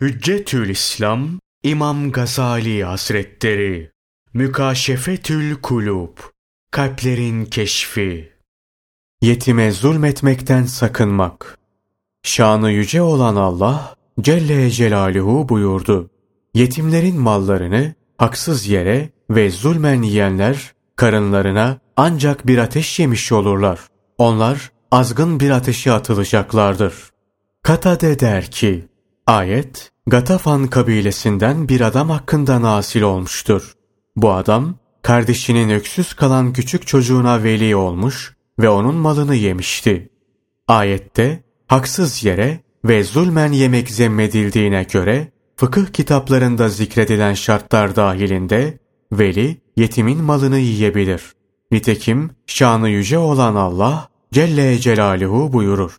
Hüccetül İslam İmam Gazali Hazretleri Mükaşefetül Kulub Kalplerin Keşfi Yetime zulmetmekten sakınmak Şanı yüce olan Allah Celle Celaluhu buyurdu. Yetimlerin mallarını haksız yere ve zulmen yiyenler karınlarına ancak bir ateş yemiş olurlar. Onlar azgın bir ateşe atılacaklardır. Katade der ki, Ayet, Gatafan kabilesinden bir adam hakkında nasil olmuştur. Bu adam, kardeşinin öksüz kalan küçük çocuğuna veli olmuş ve onun malını yemişti. Ayette, haksız yere ve zulmen yemek zemmedildiğine göre, fıkıh kitaplarında zikredilen şartlar dahilinde, veli, yetimin malını yiyebilir. Nitekim, şanı yüce olan Allah, Celle Celaluhu buyurur.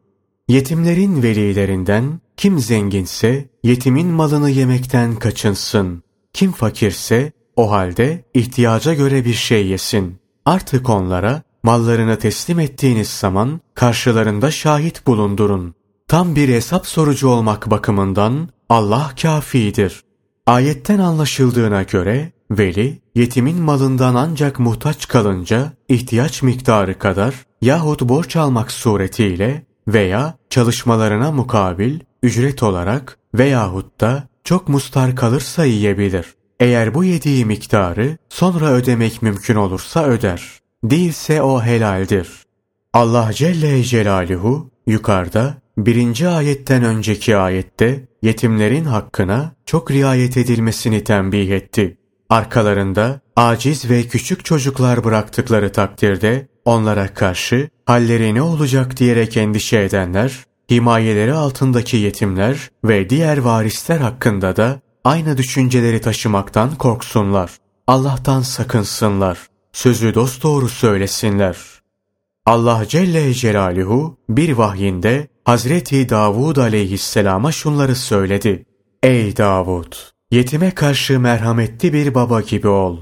Yetimlerin velilerinden kim zenginse yetimin malını yemekten kaçınsın. Kim fakirse o halde ihtiyaca göre bir şey yesin. Artık onlara mallarını teslim ettiğiniz zaman karşılarında şahit bulundurun. Tam bir hesap sorucu olmak bakımından Allah kafidir. Ayetten anlaşıldığına göre veli yetimin malından ancak muhtaç kalınca ihtiyaç miktarı kadar yahut borç almak suretiyle veya çalışmalarına mukabil ücret olarak veyahut da çok mustar kalırsa yiyebilir. Eğer bu yediği miktarı sonra ödemek mümkün olursa öder. Değilse o helaldir. Allah Celle Celaluhu yukarıda birinci ayetten önceki ayette yetimlerin hakkına çok riayet edilmesini tembih etti. Arkalarında aciz ve küçük çocuklar bıraktıkları takdirde onlara karşı halleri ne olacak diyerek endişe edenler, himayeleri altındaki yetimler ve diğer varisler hakkında da aynı düşünceleri taşımaktan korksunlar. Allah'tan sakınsınlar. Sözü dosdoğru söylesinler. Allah Celle Celaluhu bir vahyinde Hazreti Davud aleyhisselama şunları söyledi. Ey Davud! Yetime karşı merhametli bir baba gibi ol.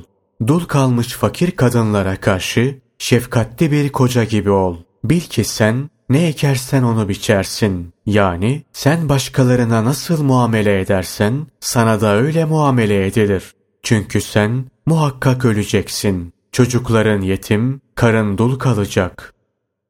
Dul kalmış fakir kadınlara karşı şefkatli bir koca gibi ol. Bil ki sen ne ekersen onu biçersin. Yani sen başkalarına nasıl muamele edersen sana da öyle muamele edilir. Çünkü sen muhakkak öleceksin. Çocukların yetim, karın dul kalacak.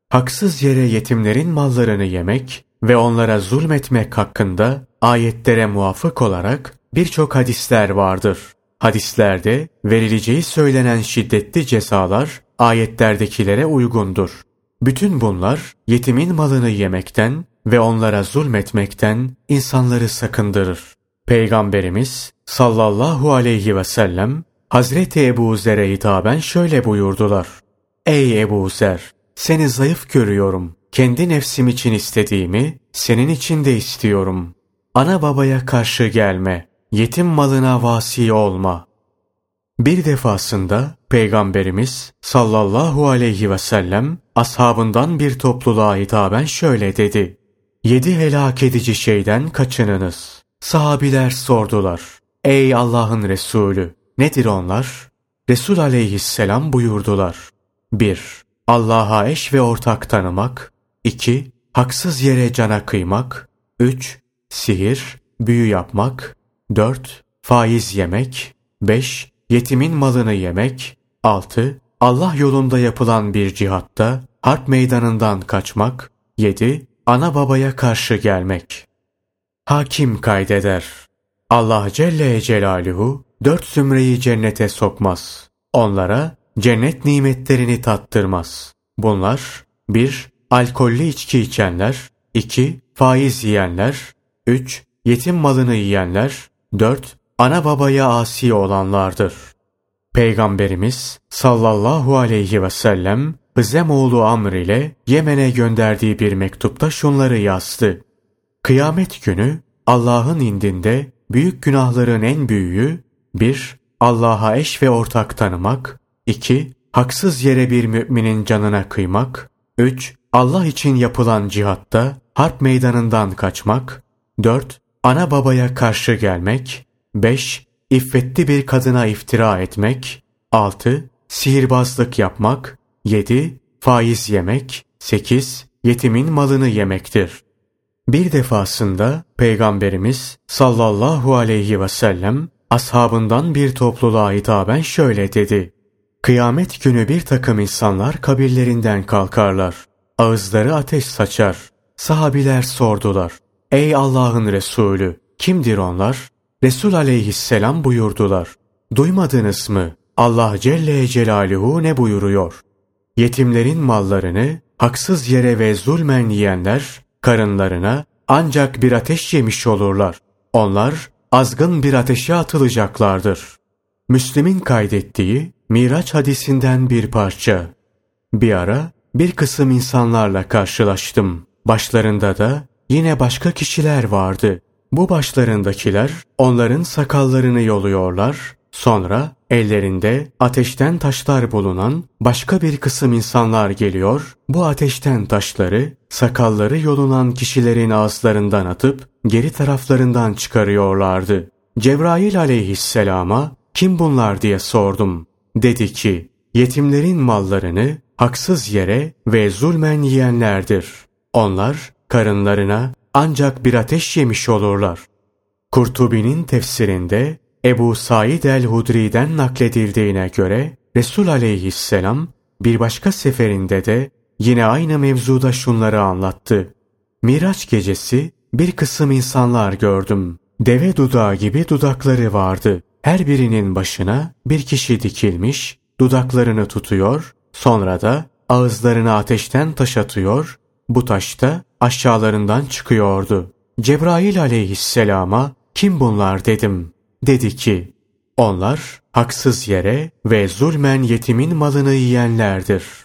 Haksız yere yetimlerin mallarını yemek ve onlara zulmetmek hakkında ayetlere muvafık olarak birçok hadisler vardır. Hadislerde verileceği söylenen şiddetli cezalar ayetlerdekilere uygundur. Bütün bunlar yetimin malını yemekten ve onlara zulmetmekten insanları sakındırır. Peygamberimiz sallallahu aleyhi ve sellem Hazreti Ebu Zer'e hitaben şöyle buyurdular. Ey Ebu Zer! Seni zayıf görüyorum. Kendi nefsim için istediğimi senin için de istiyorum. Ana babaya karşı gelme. Yetim malına vasi olma. Bir defasında Peygamberimiz sallallahu aleyhi ve sellem ashabından bir topluluğa hitaben şöyle dedi. Yedi helak edici şeyden kaçınınız. Sahabiler sordular. Ey Allah'ın Resulü! Nedir onlar? Resul aleyhisselam buyurdular. 1. Allah'a eş ve ortak tanımak. 2. Haksız yere cana kıymak. 3. Sihir, büyü yapmak. 4. Faiz yemek. 5 yetimin malını yemek. 6. Allah yolunda yapılan bir cihatta harp meydanından kaçmak. 7. Ana babaya karşı gelmek. Hakim kaydeder. Allah Celle Celaluhu dört zümreyi cennete sokmaz. Onlara cennet nimetlerini tattırmaz. Bunlar 1. Alkollü içki içenler 2. Faiz yiyenler 3. Yetim malını yiyenler 4 ana babaya asi olanlardır. Peygamberimiz sallallahu aleyhi ve sellem Hızem oğlu Amr ile Yemen'e gönderdiği bir mektupta şunları yazdı. Kıyamet günü Allah'ın indinde büyük günahların en büyüğü bir Allah'a eş ve ortak tanımak, 2. Haksız yere bir müminin canına kıymak, 3. Allah için yapılan cihatta harp meydanından kaçmak, 4. Ana babaya karşı gelmek, 5. İffetli bir kadına iftira etmek. 6. Sihirbazlık yapmak. 7. Faiz yemek. 8. Yetimin malını yemektir. Bir defasında Peygamberimiz sallallahu aleyhi ve sellem ashabından bir topluluğa hitaben şöyle dedi. Kıyamet günü bir takım insanlar kabirlerinden kalkarlar. Ağızları ateş saçar. Sahabiler sordular. Ey Allah'ın Resulü! Kimdir onlar? Resul aleyhisselam buyurdular. Duymadınız mı? Allah Celle Celaluhu ne buyuruyor? Yetimlerin mallarını haksız yere ve zulmen yiyenler karınlarına ancak bir ateş yemiş olurlar. Onlar azgın bir ateşe atılacaklardır. Müslim'in kaydettiği Miraç hadisinden bir parça. Bir ara bir kısım insanlarla karşılaştım. Başlarında da yine başka kişiler vardı. Bu başlarındakiler onların sakallarını yoluyorlar, sonra ellerinde ateşten taşlar bulunan başka bir kısım insanlar geliyor, bu ateşten taşları sakalları yolunan kişilerin ağızlarından atıp geri taraflarından çıkarıyorlardı. Cebrail aleyhisselama kim bunlar diye sordum. Dedi ki yetimlerin mallarını haksız yere ve zulmen yiyenlerdir. Onlar karınlarına ancak bir ateş yemiş olurlar. Kurtubi'nin tefsirinde Ebu Said el-Hudri'den nakledildiğine göre Resul aleyhisselam bir başka seferinde de yine aynı mevzuda şunları anlattı. Miraç gecesi bir kısım insanlar gördüm. Deve dudağı gibi dudakları vardı. Her birinin başına bir kişi dikilmiş, dudaklarını tutuyor, sonra da ağızlarını ateşten taş atıyor, bu taş da aşağılarından çıkıyordu. Cebrail aleyhisselama kim bunlar dedim. Dedi ki onlar haksız yere ve zulmen yetimin malını yiyenlerdir.''